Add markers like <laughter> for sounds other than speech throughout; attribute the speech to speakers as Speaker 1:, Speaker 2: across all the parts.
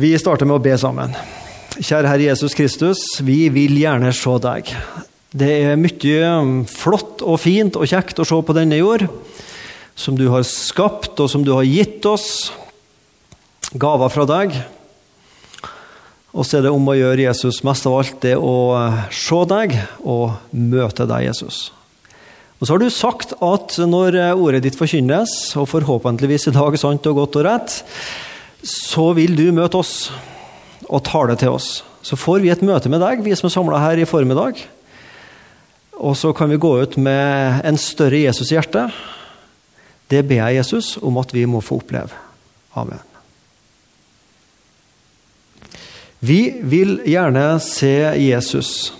Speaker 1: Vi starter med å be sammen. Kjære Herre Jesus Kristus, vi vil gjerne se deg. Det er mye flott og fint og kjekt å se på denne jord, som du har skapt og som du har gitt oss. Gaver fra deg. Og så er det om å gjøre Jesus mest av alt det å se deg og møte deg, Jesus. Og så har du sagt at når ordet ditt forkynnes, og forhåpentligvis i dag sant og godt og rett, så vil du møte oss og tale til oss. Så får vi et møte med deg, vi som er samla her i formiddag. Og så kan vi gå ut med en større Jesus-hjerte. Det ber jeg Jesus om at vi må få oppleve. Amen. Vi vil gjerne se Jesus.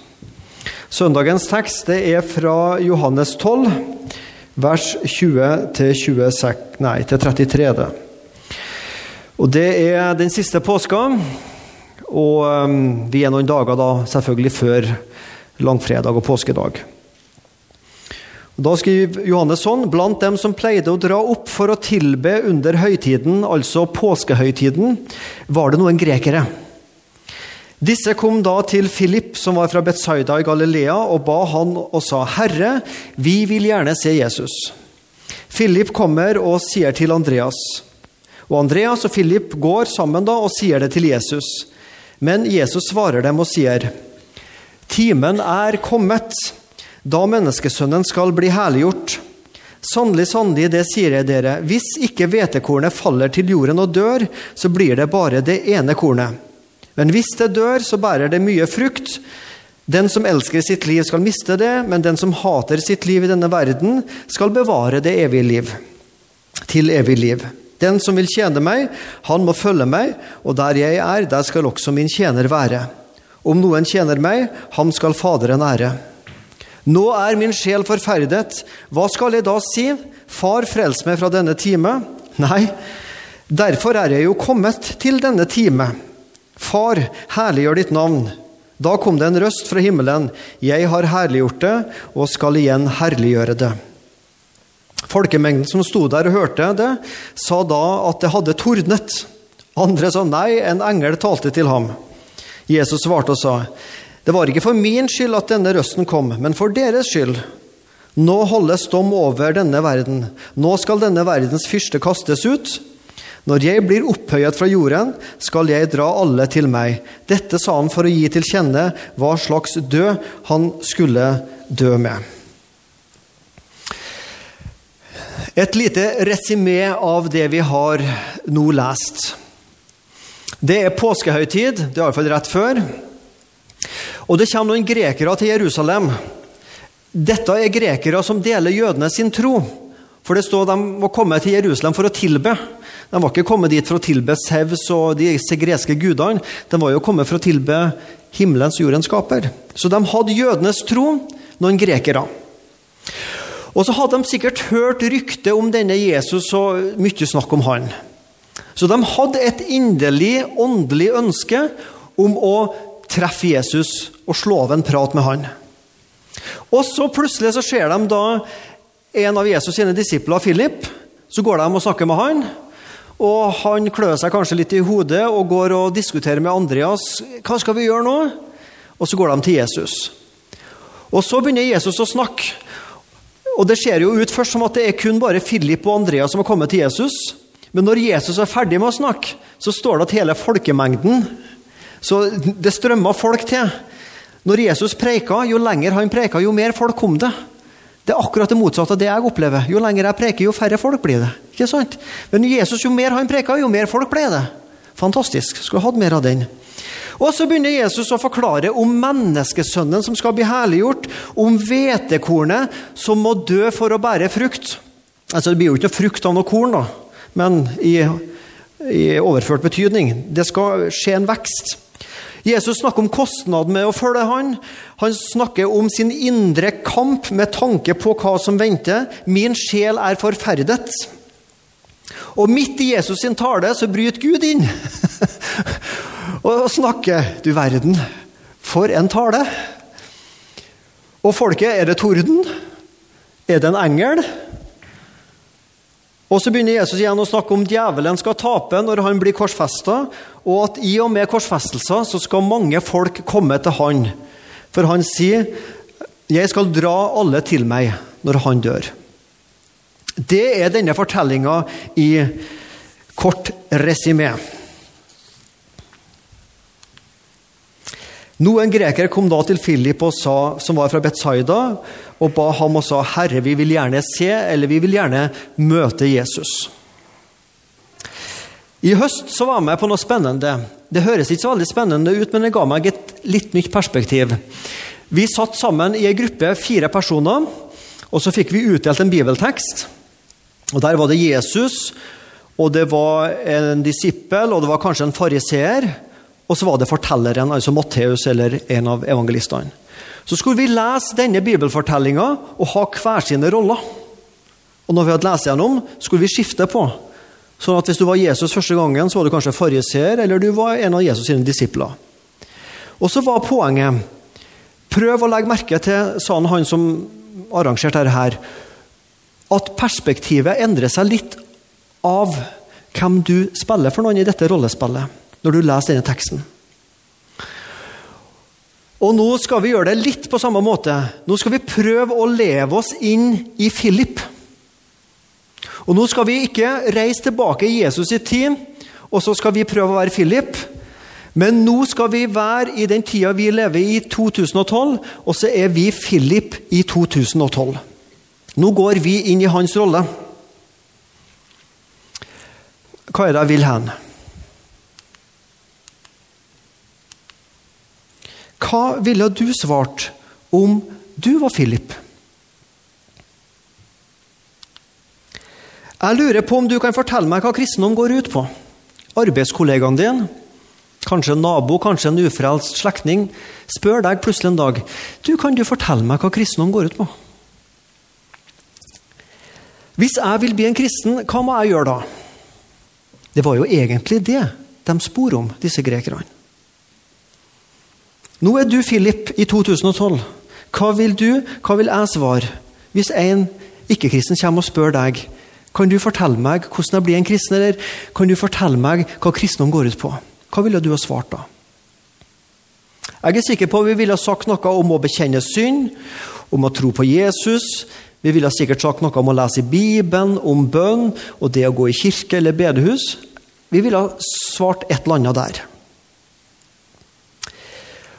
Speaker 1: Søndagens tekst det er fra Johannes 12, vers 20-33. Og Det er den siste påska, og um, vi er noen dager da selvfølgelig før langfredag og påskedag. Da skriver Johannes sånn Blant dem som pleide å dra opp for å tilbe under høytiden, altså påskehøytiden, var det noen grekere. Disse kom da til Philip, som var fra Betsaida i Galilea, og ba han og sa, 'Herre, vi vil gjerne se Jesus.' Philip kommer og sier til Andreas. Og Andreas og Philip går sammen da og sier det til Jesus. Men Jesus svarer dem og sier, 'Timen er kommet, da menneskesønnen skal bli herliggjort.' Sannelig, sannelig, det sier jeg dere, hvis ikke hvetekornet faller til jorden og dør, så blir det bare det ene kornet. Men hvis det dør, så bærer det mye frukt. Den som elsker sitt liv, skal miste det, men den som hater sitt liv i denne verden, skal bevare det evige liv. Til evig liv. Den som vil tjene meg, han må følge meg, og der jeg er, der skal også min tjener være. Om noen tjener meg, ham skal Faderen ære. Nå er min sjel forferdet. Hva skal jeg da si? Far, frels meg fra denne time. Nei, derfor er jeg jo kommet til denne time. Far, herliggjør ditt navn. Da kom det en røst fra himmelen. Jeg har herliggjort det, og skal igjen herliggjøre det. Folkemengden som sto der og hørte det, sa da at det hadde tordnet. Andre sa nei, en engel talte til ham. Jesus svarte og sa, det var ikke for min skyld at denne røsten kom, men for deres skyld. Nå holdes dom over denne verden. Nå skal denne verdens fyrste kastes ut. Når jeg blir opphøyet fra jorden, skal jeg dra alle til meg. Dette sa han for å gi til kjenne hva slags død han skulle dø med. Et lite resymé av det vi har nå lest. Det er påskehøytid, det er iallfall rett før. Og det kommer noen grekere til Jerusalem. Dette er grekere som deler jødene sin tro. For det står de må komme til Jerusalem for å tilbe. De var ikke kommet dit for å tilbe Sevs og de greske gudene. De var jo kommet for å tilbe himmelens jordens skaper. Så de hadde jødenes tro, noen grekere. Og så hadde de sikkert hørt rykte om denne Jesus og mye snakk om han. Så de hadde et inderlig, åndelig ønske om å treffe Jesus og slå av en prat med han. Og så plutselig så ser de da en av Jesus sine disipler, Philip. Så går de og snakker med han. Og han klør seg kanskje litt i hodet og går og diskuterer med Andreas. Hva skal vi gjøre nå? Og så går de til Jesus. Og så begynner Jesus å snakke. Og Det ser jo ut først som at det er kun bare Philip og Andreas som har kommet til Jesus. Men når Jesus er ferdig med å snakke, så står det at hele folkemengden Så det strømmer folk til. Når Jesus preika, jo lenger han preika, jo mer folk kom det. Det er akkurat det motsatte av det jeg opplever. Jo lenger jeg preker, jo færre folk blir det. Ikke sant? Men Jesus, jo mer han preka, jo mer folk ble det. Fantastisk. Skulle hatt mer av den. Og så begynner Jesus å forklare om menneskesønnen som skal bli herliggjort, om hvetekornet som må dø for å bære frukt. Altså, Det blir jo ikke noe frukt av noe korn, da, men i, i overført betydning. Det skal skje en vekst. Jesus snakker om kostnaden med å følge han. Han snakker om sin indre kamp med tanke på hva som venter. Min sjel er forferdet. Og midt i Jesus sin tale så bryter Gud inn <laughs> og snakker. Du verden, for en tale! Og folket, er det torden? Er det en engel? Og så begynner Jesus igjen å snakke om djevelen skal tape når han blir korsfesta, og at i og med korsfestelser så skal mange folk komme til han. For han sier, 'Jeg skal dra alle til meg når han dør'. Det er denne fortellinga i kort resymé. Noen grekere kom da til Philip sa, som var fra Betsaida, og ba ham og sa, 'Herre, vi vil gjerne se, eller vi vil gjerne møte Jesus'. I høst så var jeg med på noe spennende. Det høres ikke så veldig spennende ut, men det ga meg et litt nytt perspektiv. Vi satt sammen i ei gruppe, fire personer, og så fikk vi utdelt en bibeltekst. Og Der var det Jesus, og det var en disippel, og det var kanskje en fariseer. Og så var det fortelleren, altså Matteus eller en av evangelistene. Så skulle vi lese denne bibelfortellinga og ha hver sine roller. Og når vi hadde lest gjennom, skulle vi skifte på. Sånn at hvis du var Jesus første gangen, så var du kanskje fariseer, eller du var en av Jesus sine disipler. Og så var poenget Prøv å legge merke til, sa han som arrangerte dette her, at perspektivet endrer seg litt av hvem du spiller for noen i dette rollespillet når du leser denne teksten. Og nå skal vi gjøre det litt på samme måte. Nå skal vi prøve å leve oss inn i Philip. Og nå skal vi ikke reise tilbake i Jesus' sitt tid, og så skal vi prøve å være Philip. Men nå skal vi være i den tida vi lever i 2012, og så er vi Philip i 2012. Nå går vi inn i hans rolle. Hva er det jeg vil hen? Hva ville du svart om du var Philip? Jeg lurer på om du kan fortelle meg hva kristendom går ut på. Arbeidskollegaen din, kanskje en nabo, kanskje en ufrelst slektning, spør deg plutselig en dag du, kan du fortelle meg hva kristendom går ut på. Hvis jeg vil bli en kristen, hva må jeg gjøre da? Det var jo egentlig det de spor om, disse grekerne. Nå er du Philip i 2012. Hva vil du, hva vil jeg svare hvis en ikke-kristen kommer og spør deg kan du fortelle meg hvordan jeg blir en kristen, eller kan du fortelle meg hva kristendom går ut på? Hva ville du ha svart da? Jeg er sikker på at vi ville ha sagt noe om å bekjenne synd, om å tro på Jesus. Vi ville sikkert sagt noe om å lese i Bibelen, om bønn og det å gå i kirke eller bedehus. Vi ville ha svart et eller annet der.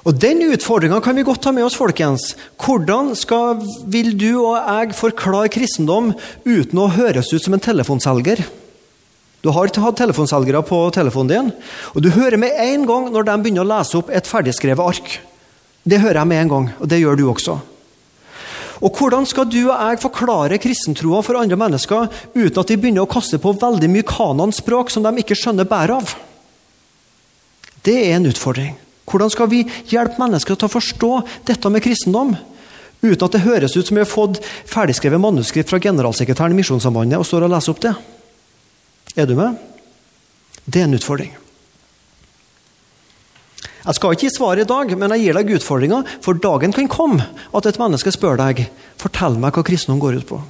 Speaker 1: Og Den utfordringa kan vi godt ta med oss, folkens. Hvordan skal, vil du og jeg forklare kristendom uten å høres ut som en telefonselger? Du har ikke hatt telefonselgere på telefonen din, og du hører med en gang når de begynner å lese opp et ferdigskrevet ark. Det hører jeg med en gang, og det gjør du også. Og Hvordan skal du og jeg forklare kristentroa for andre mennesker uten at de begynner å kaste på veldig mye kanonspråk som de ikke skjønner bæret av? Det er en utfordring. Hvordan skal vi hjelpe mennesker til å forstå dette med kristendom? Uten at det høres ut som vi har fått ferdigskrevet manuskript fra generalsekretæren i Misjonssambandet og står og leser opp det. Er du med? Det er en utfordring. Jeg skal ikke gi svaret i dag, men jeg gir deg utfordringa, for dagen kan komme at et menneske spør deg fortell meg hva kristendom går ut på.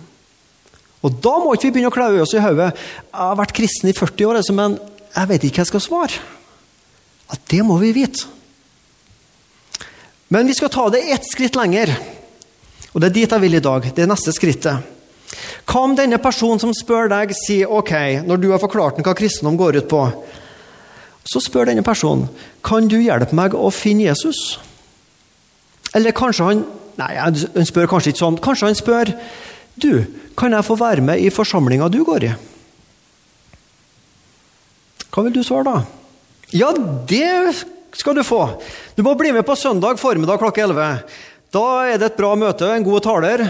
Speaker 1: Og Da må ikke vi begynne å klaue oss i hodet. Jeg har vært kristen i 40 år, altså, men jeg vet ikke hva jeg skal svare. Ja, det må vi vite. Men vi skal ta det ett skritt lenger. Og det er dit jeg vil i dag. Det er neste skrittet. Hva om denne personen som spør deg, sier ok, når du har forklart hva kristendom går ut på, så spør denne personen kan du hjelpe meg å finne Jesus. Eller kanskje han Nei, han spør kanskje ikke sånn. Kanskje han spør du, kan jeg få være med i forsamlinga du går i? Hva vil du svare da? Ja, det skal du få. Du må bli med på søndag formiddag klokka 11. Da er det et bra møte, en god taler.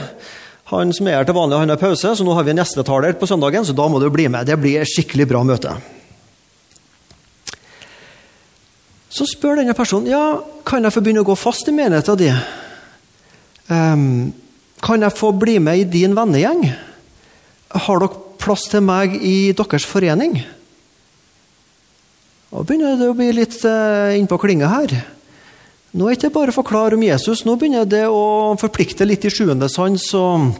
Speaker 1: Han som er her til vanlig, han har pause, så nå har vi en gjestetaler på søndagen, så da må du bli med. Det blir et skikkelig bra møte. Så spør denne personen ja, kan jeg få begynne å gå fast i menigheten din. Um, kan jeg få bli med i din vennegjeng? Har dere plass til meg i deres forening? Nå begynner det å bli litt uh, innpå klinga her. Nå er det ikke bare å forklare om Jesus, nå begynner det å forplikte litt i sjuende sans og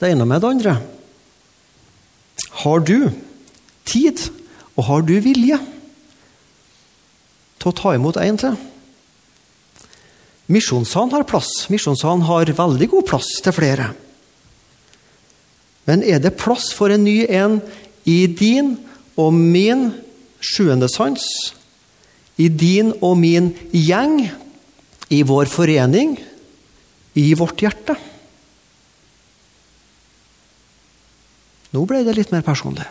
Speaker 1: det ene med det andre. Har du tid, og har du vilje til å ta imot en til? Misjonssalen har plass. Misjonssalen har veldig god plass til flere. Men er det plass for en ny en i din og min sjuende sans? I din og min gjeng? I vår forening? I vårt hjerte? Nå ble det litt mer personlig.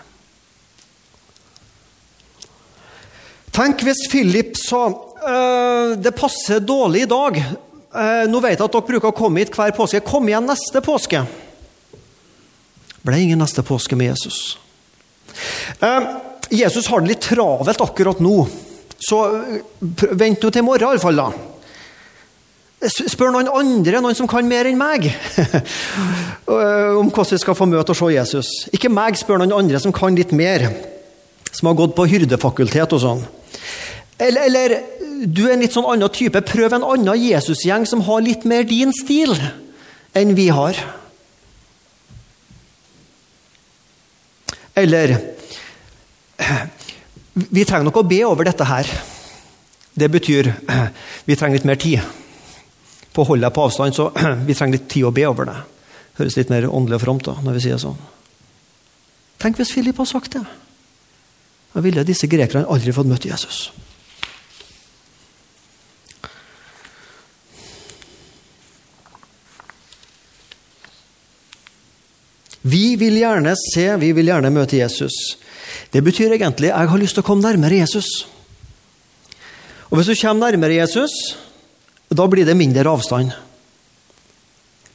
Speaker 1: Tenk hvis Philip sa øh, det passer dårlig i dag. Uh, nå vet jeg at dere bruker å komme hit hver påske. Kom igjen neste påske. ble ingen neste påske med Jesus. Uh, Jesus har det litt travelt akkurat nå, så vent nå til i morgen iallfall, da. Spør noen andre, noen som kan mer enn meg, <laughs> om hvordan vi skal få møte og se Jesus. Ikke meg, spør noen andre som kan litt mer, som har gått på hyrdefakultet og sånn. Eller, eller, du er en litt sånn annen type. Prøv en annen Jesusgjeng som har litt mer din stil enn vi har. Eller <clears throat> Vi trenger nok å be over dette her. Det betyr <clears throat> vi trenger litt mer tid på å holde deg på avstand, så <clears throat> vi trenger litt tid å be over det. Høres litt mer åndelig og fromt da, når vi sier sånn. Tenk hvis Philip har sagt det. Da ville disse grekerne aldri fått møtt Jesus. Vi vil gjerne se, vi vil gjerne møte Jesus. Det betyr egentlig jeg har lyst til å komme nærmere Jesus. Og Hvis du kommer nærmere Jesus, da blir det mindre avstand.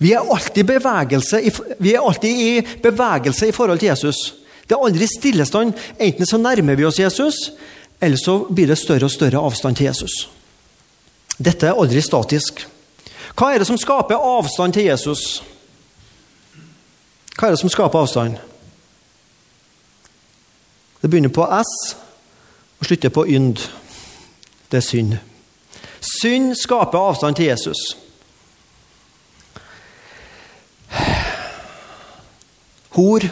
Speaker 1: Vi er alltid, bevegelse, vi er alltid i bevegelse i forhold til Jesus. Det er aldri stillestand. Enten så nærmer vi oss Jesus, eller så blir det større og større avstand til Jesus. Dette er aldri statisk. Hva er det som skaper avstand til Jesus? Hva er det som skaper avstand? Det begynner på S og slutter på ynd. Det er synd. Synd skaper avstand til Jesus. Hor,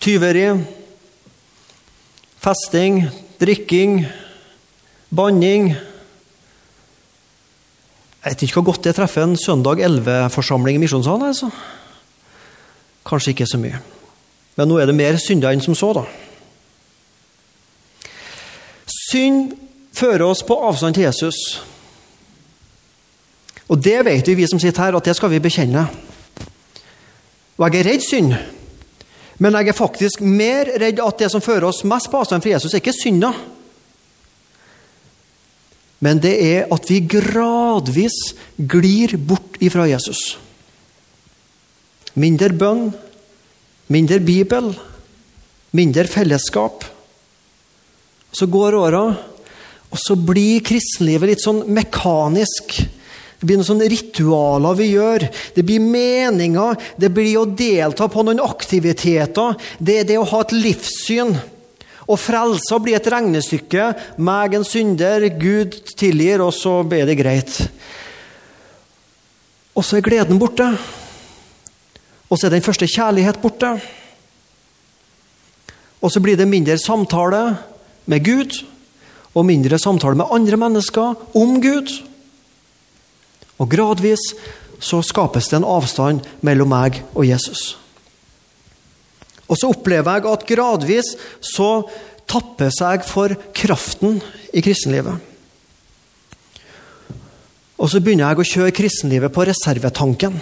Speaker 1: tyveri, festing, drikking, banning Jeg vet ikke hvor godt det treffer en søndag 11-forsamling i Misjonssalen. Altså. Kanskje ikke så mye. Men nå er det mer synder enn som så, da. Synd fører oss på avstand til Jesus. Og det vet vi, vi som sitter her, at det skal vi bekjenne. Og jeg er redd synd. Men jeg er faktisk mer redd at det som fører oss mest på avstand fra Jesus, er ikke synda. Men det er at vi gradvis glir bort ifra Jesus. Mindre bønn, mindre Bibel, mindre fellesskap. Så går åra, og så blir kristenlivet litt sånn mekanisk. Det blir noen sånne ritualer vi gjør. Det blir meninger. Det blir å delta på noen aktiviteter. Det er det å ha et livssyn. Og frelsa blir et regnestykke. Meg en synder, Gud tilgir, og så blir det greit. Og så er gleden borte. Og så er den første kjærlighet borte. Og så blir det mindre samtale med Gud og mindre samtale med andre mennesker om Gud. Og gradvis så skapes det en avstand mellom meg og Jesus. Og så opplever jeg at gradvis så tappes jeg for kraften i kristenlivet. Og så begynner jeg å kjøre kristenlivet på reservetanken.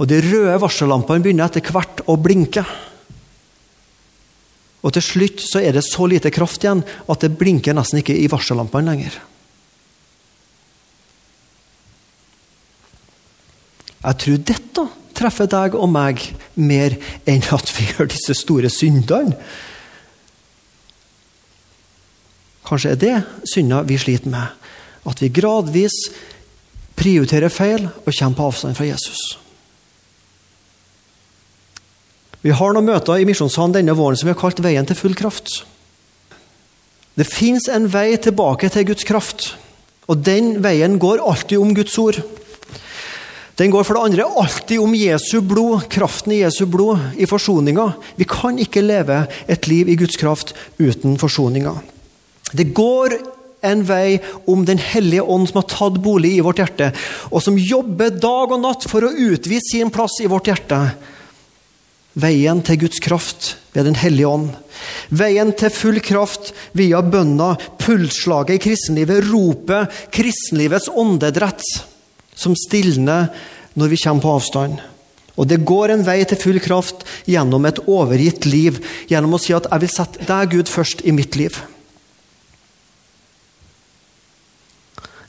Speaker 1: Og de røde varsellampene begynner etter hvert å blinke. Og til slutt så er det så lite kraft igjen at det blinker nesten ikke i varsellampene lenger. Jeg tror dette treffer deg og meg mer enn at vi gjør disse store syndene. Kanskje er det synda vi sliter med. At vi gradvis prioriterer feil og kommer på avstand fra Jesus. Vi har noen møter i Misjonssalen denne våren som vi har kalt 'Veien til full kraft'. Det fins en vei tilbake til Guds kraft, og den veien går alltid om Guds ord. Den går for det andre alltid om Jesu blod, kraften i Jesu blod, i forsoninga. Vi kan ikke leve et liv i Guds kraft uten forsoninga. Det går en vei om Den hellige ånd som har tatt bolig i vårt hjerte, og som jobber dag og natt for å utvise sin plass i vårt hjerte. Veien til Guds kraft ved Den hellige ånd. Veien til full kraft via bønna, pulsslaget i kristenlivet, ropet, kristenlivets åndedrett, som stilner når vi kommer på avstand. Og Det går en vei til full kraft gjennom et overgitt liv, gjennom å si at 'jeg vil sette deg, Gud, først i mitt liv'.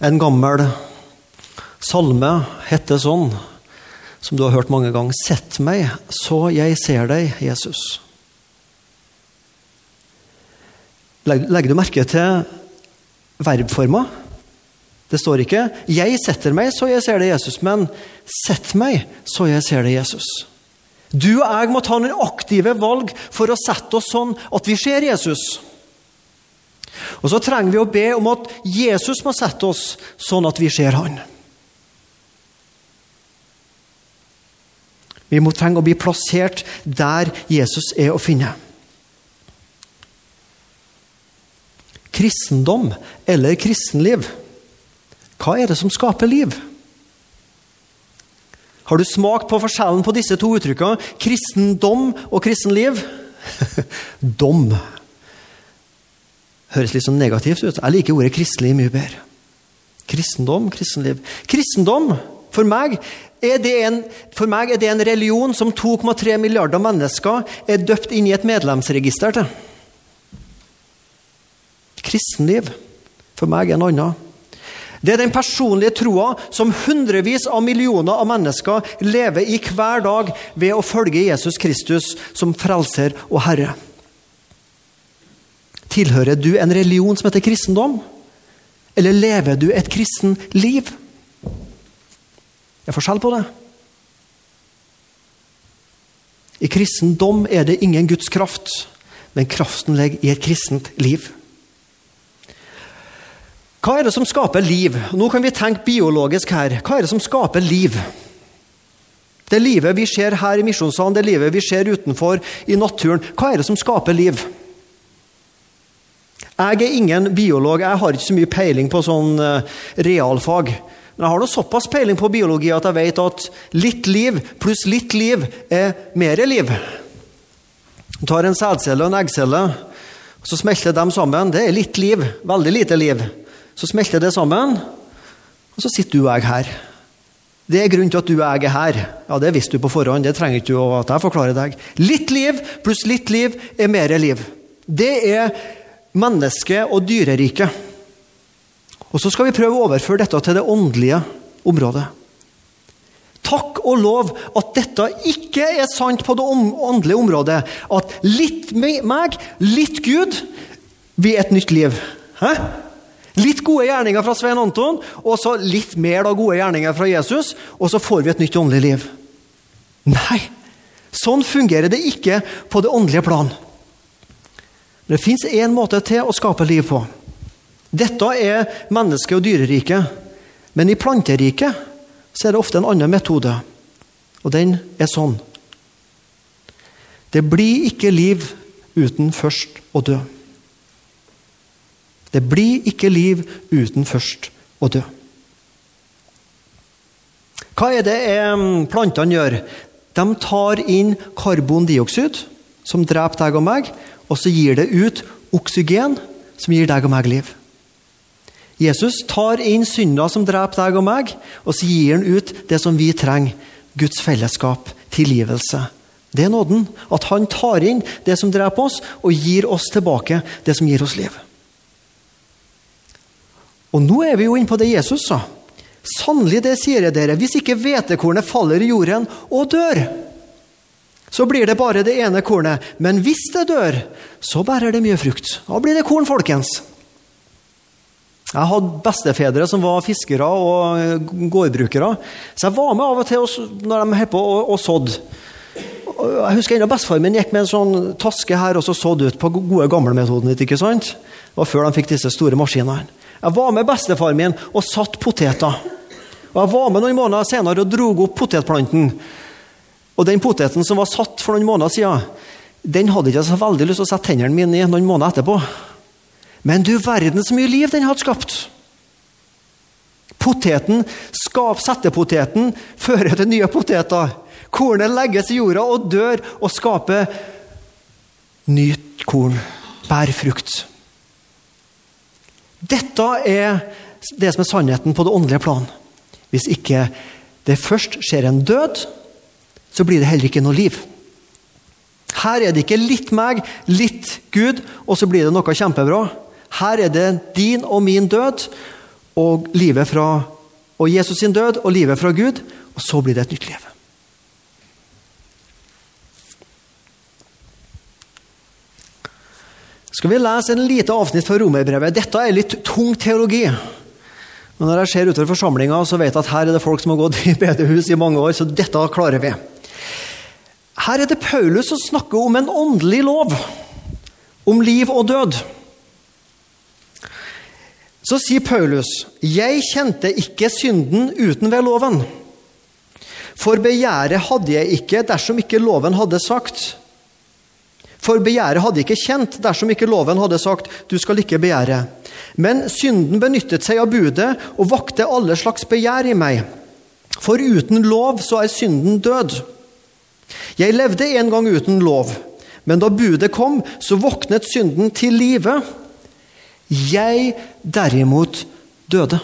Speaker 1: En gammel salme heter sånn, som du har hørt mange ganger. Sett meg så jeg ser deg, Jesus. Legger du merke til verbforma? Det står ikke 'jeg setter meg så jeg ser det, Jesus', men 'sett meg så jeg ser det, Jesus'. Du og jeg må ta noen aktive valg for å sette oss sånn at vi ser Jesus. Og så trenger vi å be om at Jesus må sette oss sånn at vi ser Han. Vi må trenge å bli plassert der Jesus er å finne. Kristendom eller kristenliv, hva er det som skaper liv? Har du smakt på forskjellen på disse to uttrykkene? Kristendom og kristenliv? <laughs> Dom høres litt sånn negativt ut. Jeg liker ordet kristelig mye bedre. Kristendom, kristenliv. Kristendom, for meg, en, for meg er det en religion som 2,3 milliarder mennesker er døpt inn i et medlemsregister til. Kristenliv, for meg, er en annen. Det er den personlige troa som hundrevis av millioner av mennesker lever i hver dag ved å følge Jesus Kristus som frelser og herre. Tilhører du en religion som heter kristendom? Eller lever du et kristen liv? Det er forskjell på det. I kristendom er det ingen Guds kraft, men kraften ligger i et kristent liv. Hva er det som skaper liv? Nå kan vi tenke biologisk her. Hva er det som skaper liv? Det livet vi ser her i misjonssalen, det livet vi ser utenfor i naturen, hva er det som skaper liv? Jeg er ingen biolog, jeg har ikke så mye peiling på sånn uh, realfag. Men jeg har noe såpass peiling på biologi at jeg vet at litt liv pluss litt liv er mer liv. Du tar en sædcelle og en eggcelle, så smelter de sammen. Det er litt liv. Veldig lite liv. Så smelter det sammen, og så sitter du og jeg her. Det er grunnen til at du og jeg er her. Ja, Det visste du på forhånd. Det trenger ikke du at jeg forklarer deg. Litt liv pluss litt liv er mer liv. Det er menneske- og dyreriket. Og så skal vi prøve å overføre dette til det åndelige området. Takk og lov at dette ikke er sant på det åndelige området. At litt meg, litt Gud, blir et nytt liv. Hæ? Litt gode gjerninger fra Svein Anton, og så litt mer da gode gjerninger fra Jesus, og så får vi et nytt åndelig liv. Nei, sånn fungerer det ikke på det åndelige plan. Det fins én måte til å skape liv på. Dette er menneske- og dyreriket. Men i planteriket så er det ofte en annen metode, og den er sånn. Det blir ikke liv uten først å dø. Det blir ikke liv uten først å dø. Hva er det plantene gjør? De tar inn karbondioksid, som dreper deg og meg, og så gir det ut oksygen, som gir deg og meg liv. Jesus tar inn synda som dreper deg og meg, og så gir han ut det som vi trenger. Guds fellesskap, tilgivelse. Det er nåden. At han tar inn det som dreper oss, og gir oss tilbake det som gir oss liv. Og nå er vi jo inne på det Jesus sa. Sannelig, det sier jeg dere, hvis ikke hvetekornet faller i jorden og dør, så blir det bare det ene kornet. Men hvis det dør, så bærer det mye frukt. Da blir det korn, folkens. Jeg hadde bestefedre som var fiskere og gårdbrukere. Så jeg var med av og til når de holdt på og, og sådde. Jeg husker ennå bestefaren min gikk med en sånn taske her og så sådde ut på gode gamlemetoden. ikke sant? Det var før de fikk disse store maskinene. Jeg var med bestefaren min og satt poteter. Og Jeg var med noen måneder senere og drog opp potetplanten. Og den poteten som var satt for noen måneder siden, den hadde ikke så veldig lyst til å sette tennene mine i noen måneder etterpå. Men du verden så mye liv den hadde skapt! Poteten, skap, settepoteten, fører til nye poteter. Kornet legges i jorda og dør og skaper nytt korn. Bær frukt. Dette er det som er sannheten på det åndelige plan. Hvis ikke det først skjer en død, så blir det heller ikke noe liv. Her er det ikke litt meg, litt Gud, og så blir det noe kjempebra. Her er det din og min død og livet fra og Jesus sin død og livet fra Gud, og så blir det et nytt liv. Skal vi lese en lite avsnitt fra Romerbrevet? Dette er litt tung teologi. Men når jeg ser utover forsamlinga, så vet jeg at her er det folk som har gått i bedehus i mange år, så dette klarer vi. Her er det Paulus som snakker om en åndelig lov. Om liv og død. Så sier Paulus, 'Jeg kjente ikke synden uten ved loven.' 'For begjæret hadde jeg ikke dersom ikke loven hadde sagt.' For begjæret hadde ikke kjent dersom ikke loven hadde sagt 'du skal ikke begjære'. Men synden benyttet seg av budet og vakte alle slags begjær i meg. For uten lov så er synden død. Jeg levde en gang uten lov, men da budet kom, så våknet synden til live. Jeg derimot døde.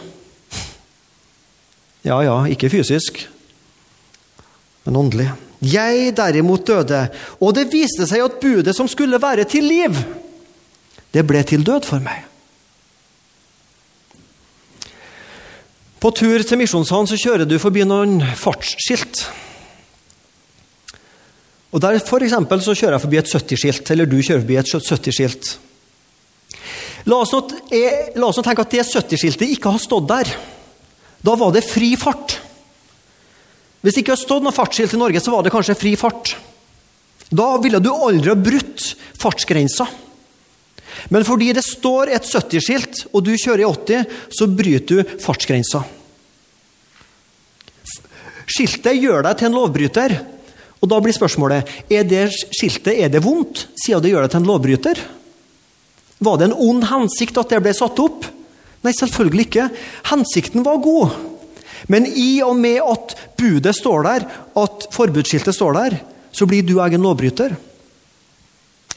Speaker 1: Ja, ja, ikke fysisk, men åndelig. Jeg derimot døde, og det viste seg at budet som skulle være til liv, det ble til død for meg. På tur til Misjonshavn så kjører du forbi noen fartsskilt. Og der for så kjører jeg forbi et 70-skilt, eller du kjører forbi et 70-skilt. La oss, nå, la oss nå tenke at det 70-skiltet ikke har stått der. Da var det fri fart. Hvis det ikke hadde stått noe fartsskilt i Norge, så var det kanskje fri fart. Da ville du aldri ha brutt fartsgrensa. Men fordi det står et 70-skilt, og du kjører i 80, så bryter du fartsgrensa. Skiltet gjør deg til en lovbryter. Og da blir spørsmålet er det skiltet er det vondt, siden det gjør deg til en lovbryter. Var det en ond hensikt at det ble satt opp? Nei, selvfølgelig ikke. Hensikten var god. Men i og med at budet står der, at forbudsskiltet står der, så blir du og jeg en lovbryter.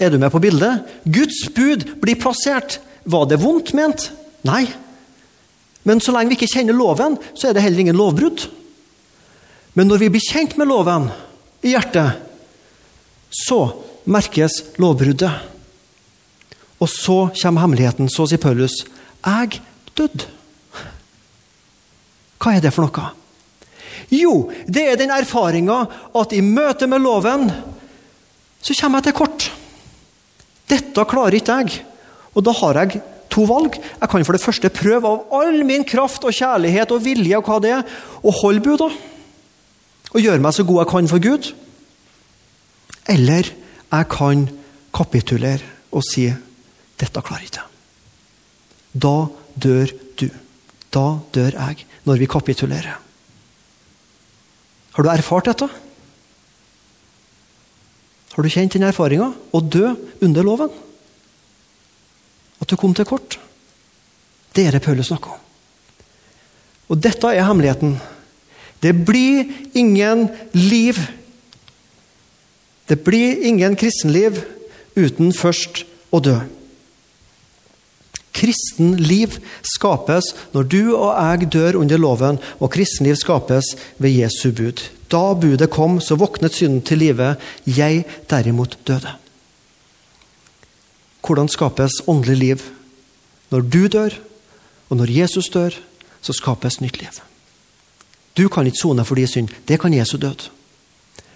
Speaker 1: Er du med på bildet? Guds bud blir plassert. Var det vondt ment? Nei. Men så lenge vi ikke kjenner loven, så er det heller ingen lovbrudd. Men når vi blir kjent med loven i hjertet, så merkes lovbruddet. Og så kommer hemmeligheten. Så sier Paulus, 'Jeg døde'. Hva er det for noe? Jo, det er den erfaringa at i møte med loven så kommer jeg til kort. Dette klarer ikke jeg. Og da har jeg to valg. Jeg kan for det første prøve av all min kraft og kjærlighet og vilje og hva det er, å holde buda. Og gjøre meg så god jeg kan for Gud. Eller jeg kan kapitulere og si dette klarer ikke jeg. Da dør du. Da dør jeg, når vi kapitulerer. Har du erfart dette? Har du kjent den erfaringa? Å dø under loven? At du kom til kort? Det er det Paulus snakker om. Og dette er hemmeligheten. Det blir ingen liv. Det blir ingen kristenliv uten først å dø. Kristenliv skapes når du og jeg dør under loven, og kristenliv skapes ved Jesu bud. Da budet kom, så våknet synden til live. Jeg derimot døde. Hvordan skapes åndelig liv? Når du dør, og når Jesus dør, så skapes nytt liv. Du kan ikke sone for din synd. Det kan Jesu død.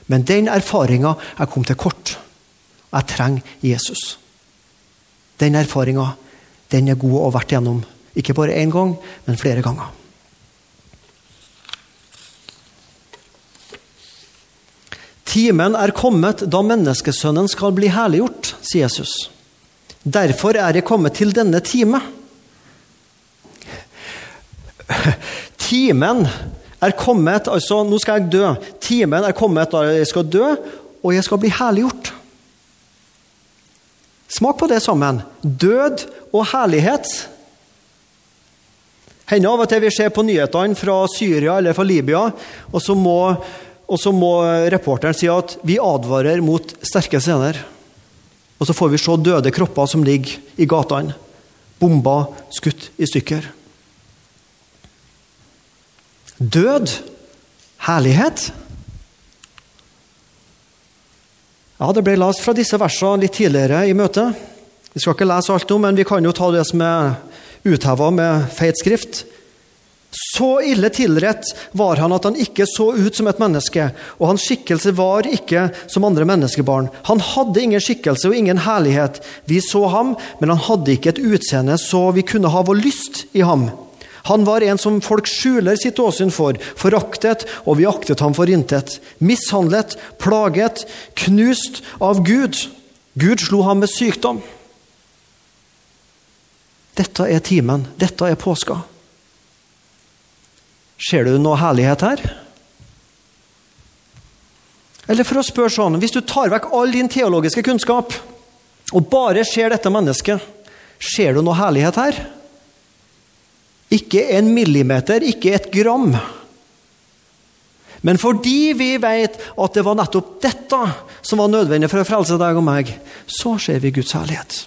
Speaker 1: Men den erfaringa er kommet til kort. Jeg trenger Jesus. Den erfaringa den er god å ha vært gjennom. Ikke bare én gang, men flere ganger. Timen er kommet da menneskesønnen skal bli herliggjort, sier Jesus. Derfor er jeg kommet til denne time. Timen er kommet, altså nå skal jeg dø. Timen er kommet da jeg skal dø, og jeg skal bli herliggjort. Smak på det sammen. Død og herlighet. Hender av og til vi ser på nyhetene fra Syria eller fra Libya, og så må, og så må reporteren si at vi advarer mot sterke scener. Og så får vi se døde kropper som ligger i gatene. Bomba, skutt i stykker. Død. Herlighet. Ja, Det ble lest fra disse versene litt tidligere i møtet. Vi skal ikke lese alt nå, men vi kan jo ta det som er utheva med feit skrift. Så ille tilrett var han at han ikke så ut som et menneske, og hans skikkelse var ikke som andre menneskebarn. Han hadde ingen skikkelse og ingen herlighet. Vi så ham, men han hadde ikke et utseende så vi kunne ha vår lyst i ham. Han var en som folk skjuler sitt åsyn for, foraktet, og vi aktet ham for intet. Mishandlet, plaget, knust av Gud. Gud slo ham med sykdom. Dette er timen. Dette er påska. Ser du noe herlighet her? Eller for å spørre sånn Hvis du tar vekk all din teologiske kunnskap og bare ser dette mennesket, ser du noe herlighet her? Ikke en millimeter, ikke et gram. Men fordi vi vet at det var nettopp dette som var nødvendig for å frelse deg og meg, så ser vi Guds herlighet.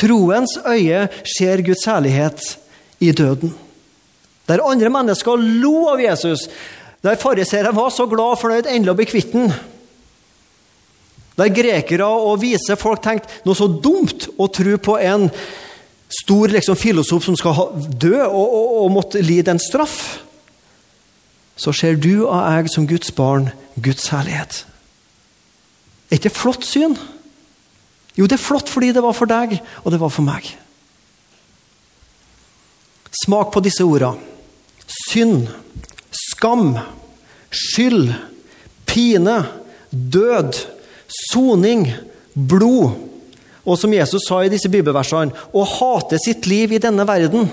Speaker 1: Troens øye ser Guds herlighet i døden. Der andre mennesker lo av Jesus, der fariseere var så glad og fornøyd endelig å bli kvitt ham. Der grekere og vise folk tenkte noe så dumt å tro på en stor liksom, filosof som skal dø og, og, og måtte lide en straff. Så ser du og jeg som Guds barn Guds herlighet. Er ikke det flott syn? Jo, det er flott fordi det var for deg, og det var for meg. Smak på disse ordene synd, skam, skyld, pine, død, soning, blod. Og som Jesus sa i disse bibelversene, å hate sitt liv i denne verden.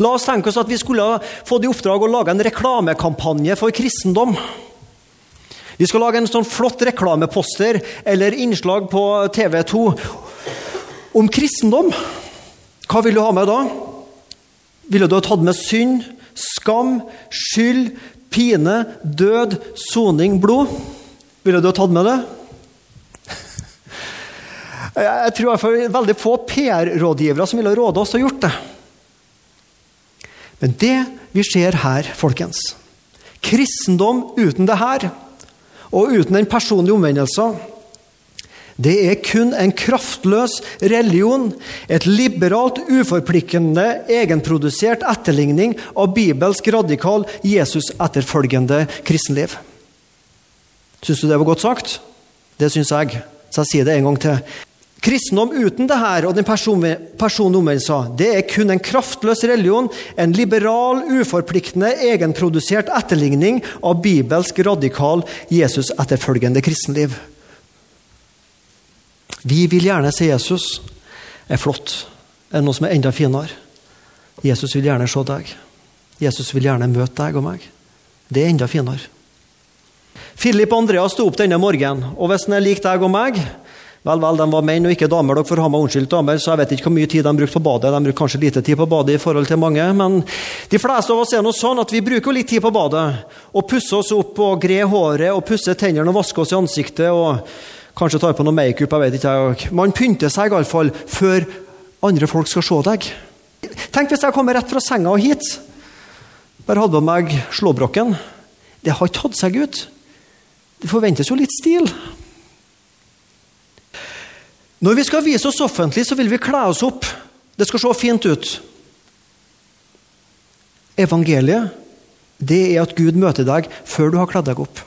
Speaker 1: La oss tenke oss at vi skulle fått i oppdrag å lage en reklamekampanje for kristendom. Vi skal lage en sånn flott reklameposter eller innslag på TV 2 om kristendom. Hva vil du ha med da? Ville du ha tatt med synd, skam, skyld, pine, død, soning, blod? Ville du ha tatt med det? Jeg tror i hvert veldig få PR-rådgivere som ville råde oss til å gjort det. Men det vi ser her, folkens Kristendom uten det her, og uten den personlige omvendelsen det er kun en kraftløs religion, et liberalt, uforpliktende, egenprodusert etterligning av bibelsk radikal, Jesus-etterfølgende kristenliv. Syns du det var godt sagt? Det syns jeg, så jeg sier det en gang til. Kristendom uten det her og den personlige omvendelsen, det er kun en kraftløs religion, en liberal, uforpliktende, egenprodusert etterligning av bibelsk, radikal, Jesus-etterfølgende kristenliv. Vi vil gjerne se Jesus. er flott. Er det noe som er enda finere? Jesus vil gjerne se deg. Jesus vil gjerne møte deg og meg. Det er enda finere. Philip og Andreas sto opp denne morgenen, og hvis han er lik deg og meg Vel, vel, de var menn og ikke damer. Dere får ha meg unnskyldt, damer, så jeg vet ikke hvor mye tid de brukte på badet. De brukte kanskje lite tid på badet i forhold til mange, men de fleste av oss er noe sånn at vi bruker litt tid på badet. Og pusser oss opp og grer håret og pusser tennene og vasker oss i ansiktet. og Kanskje tar på noe makeup. jeg vet ikke. Man pynter seg iallfall før andre folk skal se deg. Tenk hvis jeg kommer rett fra senga og hit. Bare hadde på meg slåbroken. Det har ikke tatt seg ut. Det forventes jo litt stil. Når vi skal vise oss offentlig, så vil vi kle oss opp. Det skal se fint ut. Evangeliet det er at Gud møter deg før du har kledd deg opp.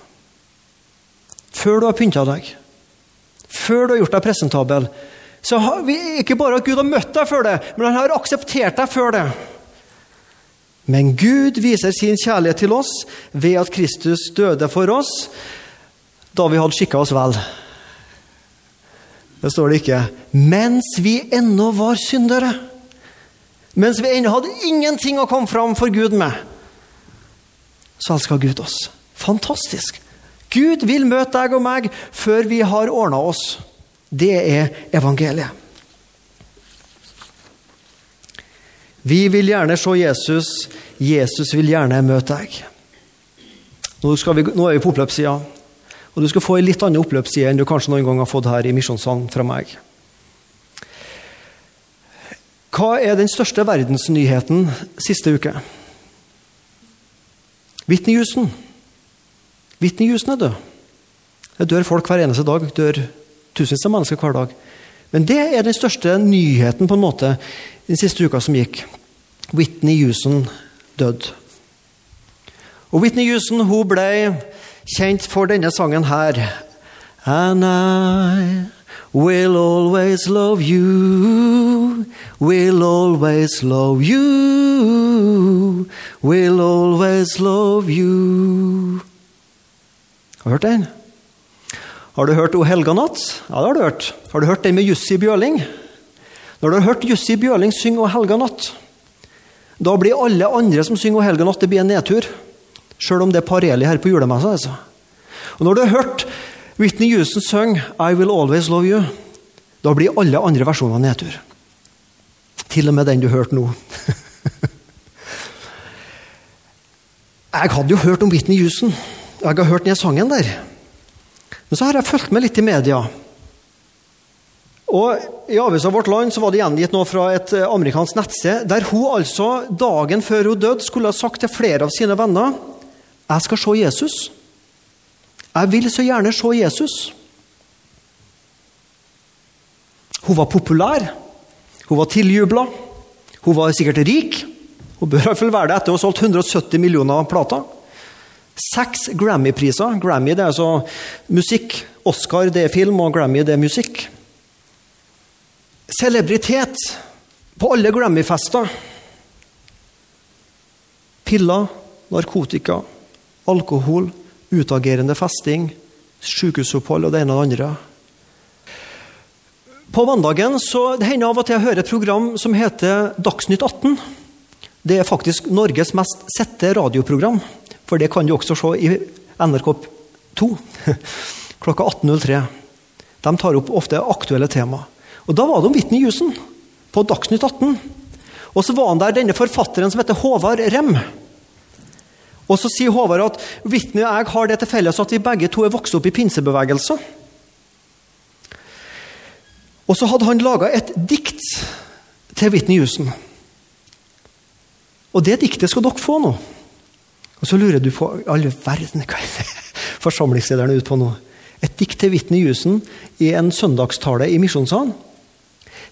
Speaker 1: Før du har pynta deg før du har gjort deg presentabel. Så har vi ikke bare at Gud har møtt deg før det, men han har akseptert deg før det. Men Gud viser sin kjærlighet til oss ved at Kristus døde for oss da vi hadde skikka oss vel. Det står det ikke. Mens vi ennå var syndere. Mens vi ennå hadde ingenting å komme fram for Gud med, så elska Gud oss. Fantastisk. Gud vil møte deg og meg før vi har ordna oss. Det er evangeliet. Vi vil gjerne se Jesus. Jesus vil gjerne møte deg. Nå, vi, nå er vi på oppløpssida, og du skal få ei litt annen oppløpsside enn du kanskje noen gang har fått her i Misjonssalen fra meg. Hva er den største verdensnyheten siste uke? Whitney Houston. Whitney Houston er død. Det dør folk hver eneste dag. dør tusenvis av mennesker hver dag. Men det er den største nyheten på en måte den siste uka som gikk. Whitney Houston døde. Og Whitney Houston hun ble kjent for denne sangen her. And I will always love you, will always love you, will always love you. Har du hørt den? Har du hørt O helga natt? Ja, det har du hørt. Har du hørt den med Jussi Bjørling? Når du har hørt Jussi Bjørling synge O helga natt, da blir alle andre som synger O helga natt, det blir en nedtur. Sjøl om det er parelig her på julemessa. Altså. Og når du har hørt Whitney Houston synge 'I Will Always Love You', da blir alle andre versjoner nedtur. Til og med den du hørte nå. <laughs> jeg hadde jo hørt om Whitney Houston. Jeg har hørt den sangen der. Men så har jeg fulgt med litt i media. Og I avisa Vårt Land så var det gjengitt noe fra et eh, amerikansk nettsted der hun altså dagen før hun døde, skulle ha sagt til flere av sine venner jeg skal se Jesus. Jeg vil så gjerne se Jesus. Hun var populær. Hun var tiljubla. Hun var sikkert rik. Hun bør i hvert fall være det etter å ha solgt 170 millioner plater. Seks Grammy-priser. Grammy det er altså musikk. Oscar det er film, og Grammy det er musikk. Celebritet på alle Grammy-fester. Piller, narkotika, alkohol, utagerende festing, sykehusopphold og det ene og det andre. På mandagen så det hender av og til jeg hører et program som heter Dagsnytt 18. Det er faktisk Norges mest sette radioprogram, for det kan du også se i NRK2 <laughs> klokka 18.03. De tar opp ofte aktuelle tema. Og Da var det om Whitney Houston på Dagsnytt 18. Og så var han der denne forfatteren som heter Håvard Rem. Og så sier Håvard at Whitney og jeg har det til felles at vi begge to er vokst opp i pinsebevegelser. Og så hadde han laga et dikt til Whitney Houston. Og det diktet skal dere få nå. Og så lurer du på alle verden, hva er <laughs> forsamlingslederen er ute på nå? Et dikt til Whitney Houston i en søndagstale i Misjonssalen.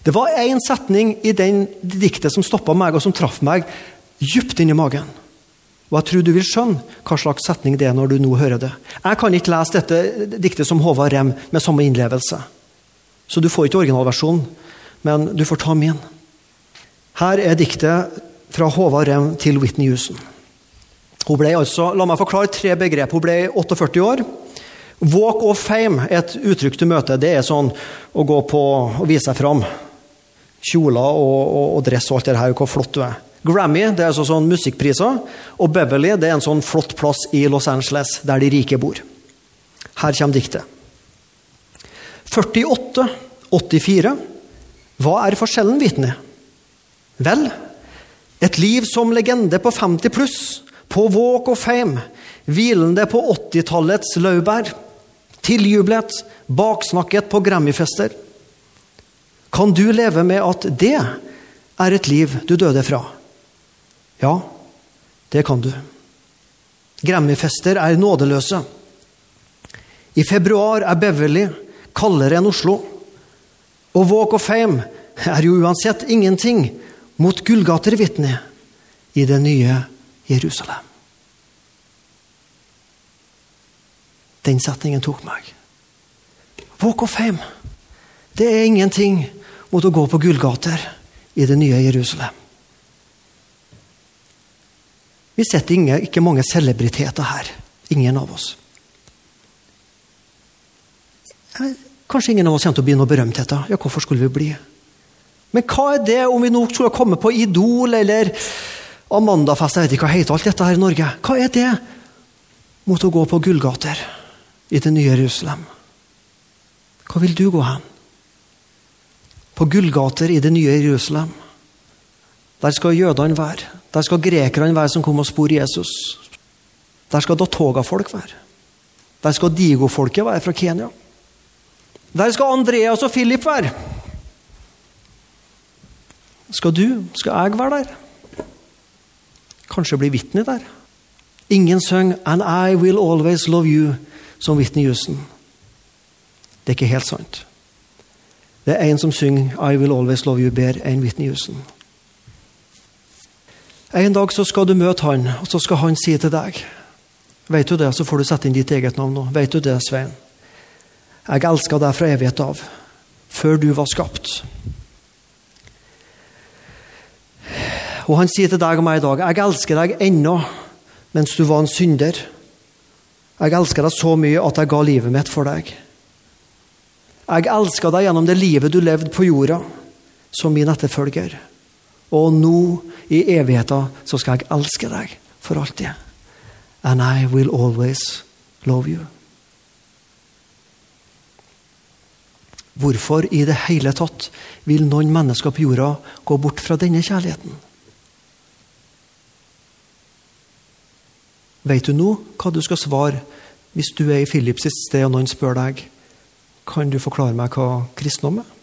Speaker 1: Det var én setning i den diktet som stoppa meg, og som traff meg dypt inni magen. Og jeg tror du vil skjønne hva slags setning det er når du nå hører det. Jeg kan ikke lese dette diktet som Håvard Rem med samme innlevelse. Så du får ikke originalversjonen, men du får ta min. Her er diktet fra Håvard Rem til Whitney Houston. Hun ble altså, La meg forklare tre begrep. Hun ble 48 år. Walk of fame er et uttrykk du møter. Det er sånn å gå på og vise seg fram. Kjoler og, og, og dress og alt det her, hvor flott du er. Grammy det er altså sånn musikkpriser. Og Beverly det er en sånn flott plass i Los Angeles, der de rike bor. Her kommer diktet. 48, 84. Hva er forskjellen, vitne? Vel, et liv som legende på 50 pluss, på walk of fame, hvilende på 80-tallets laurbær, tiljublet, baksnakket på Grammy-fester. Kan du leve med at det er et liv du døde fra? Ja, det kan du. Grammy-fester er nådeløse. I februar er Beverly kaldere enn Oslo. Og Walk of Fame er jo uansett ingenting mot Gullgater-vitne i det nye Jerusalem. Den setningen tok meg. Walk of Fame, det er ingenting mot å gå på gullgater i det nye Jerusalem. Vi setter ikke mange celebriteter her. Ingen av oss. Kanskje ingen av oss kommer til å bli noe berømtheter. Ja, hvorfor skulle vi bli? Men hva er det om vi nå skulle komme på Idol eller Amandafest, jeg vet ikke hva heter alt dette her i Norge. Hva er det mot å gå på gullgater i det nye Jerusalem? Hva vil du gå hen? På gullgater i det nye Jerusalem. Der skal jødene være. Der skal grekerne være som kom og spor Jesus. Der skal Datoga-folk være. Der skal Digo-folket være fra Kenya. Der skal Andreas og Philip være. Skal du, skal jeg være der? Kanskje bli vitne der? Ingen synger 'And I will always love you' som Whitney Houston. Det er ikke helt sant. Det er en som synger 'I will always love you' bedre enn Whitney Houston. En dag så skal du møte han, og så skal han si til deg Vet du det, så får du sette inn ditt eget navn nå. Vet du det, Svein? Jeg elska deg fra evighet av, før du var skapt. Og han sier til deg og meg i dag, jeg elsker deg ennå mens du var en synder. Jeg elsker deg så mye at jeg ga livet mitt for deg. Jeg elsker deg gjennom det livet du levde på jorda, som min etterfølger. Og nå, i evigheten, så skal jeg elske deg for alltid. And I will always love you. Hvorfor i det hele tatt vil noen mennesker på jorda gå bort fra denne kjærligheten? Vet du nå hva du skal svare hvis du er i Philips sitt sted og noen spør deg kan du forklare meg hva kristendom er?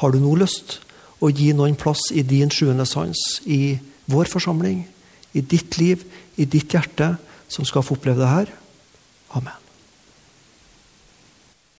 Speaker 1: Har du nå lyst å gi noen plass i din sjuende sans, i vår forsamling, i ditt liv, i ditt hjerte, som skal få oppleve det her? Amen.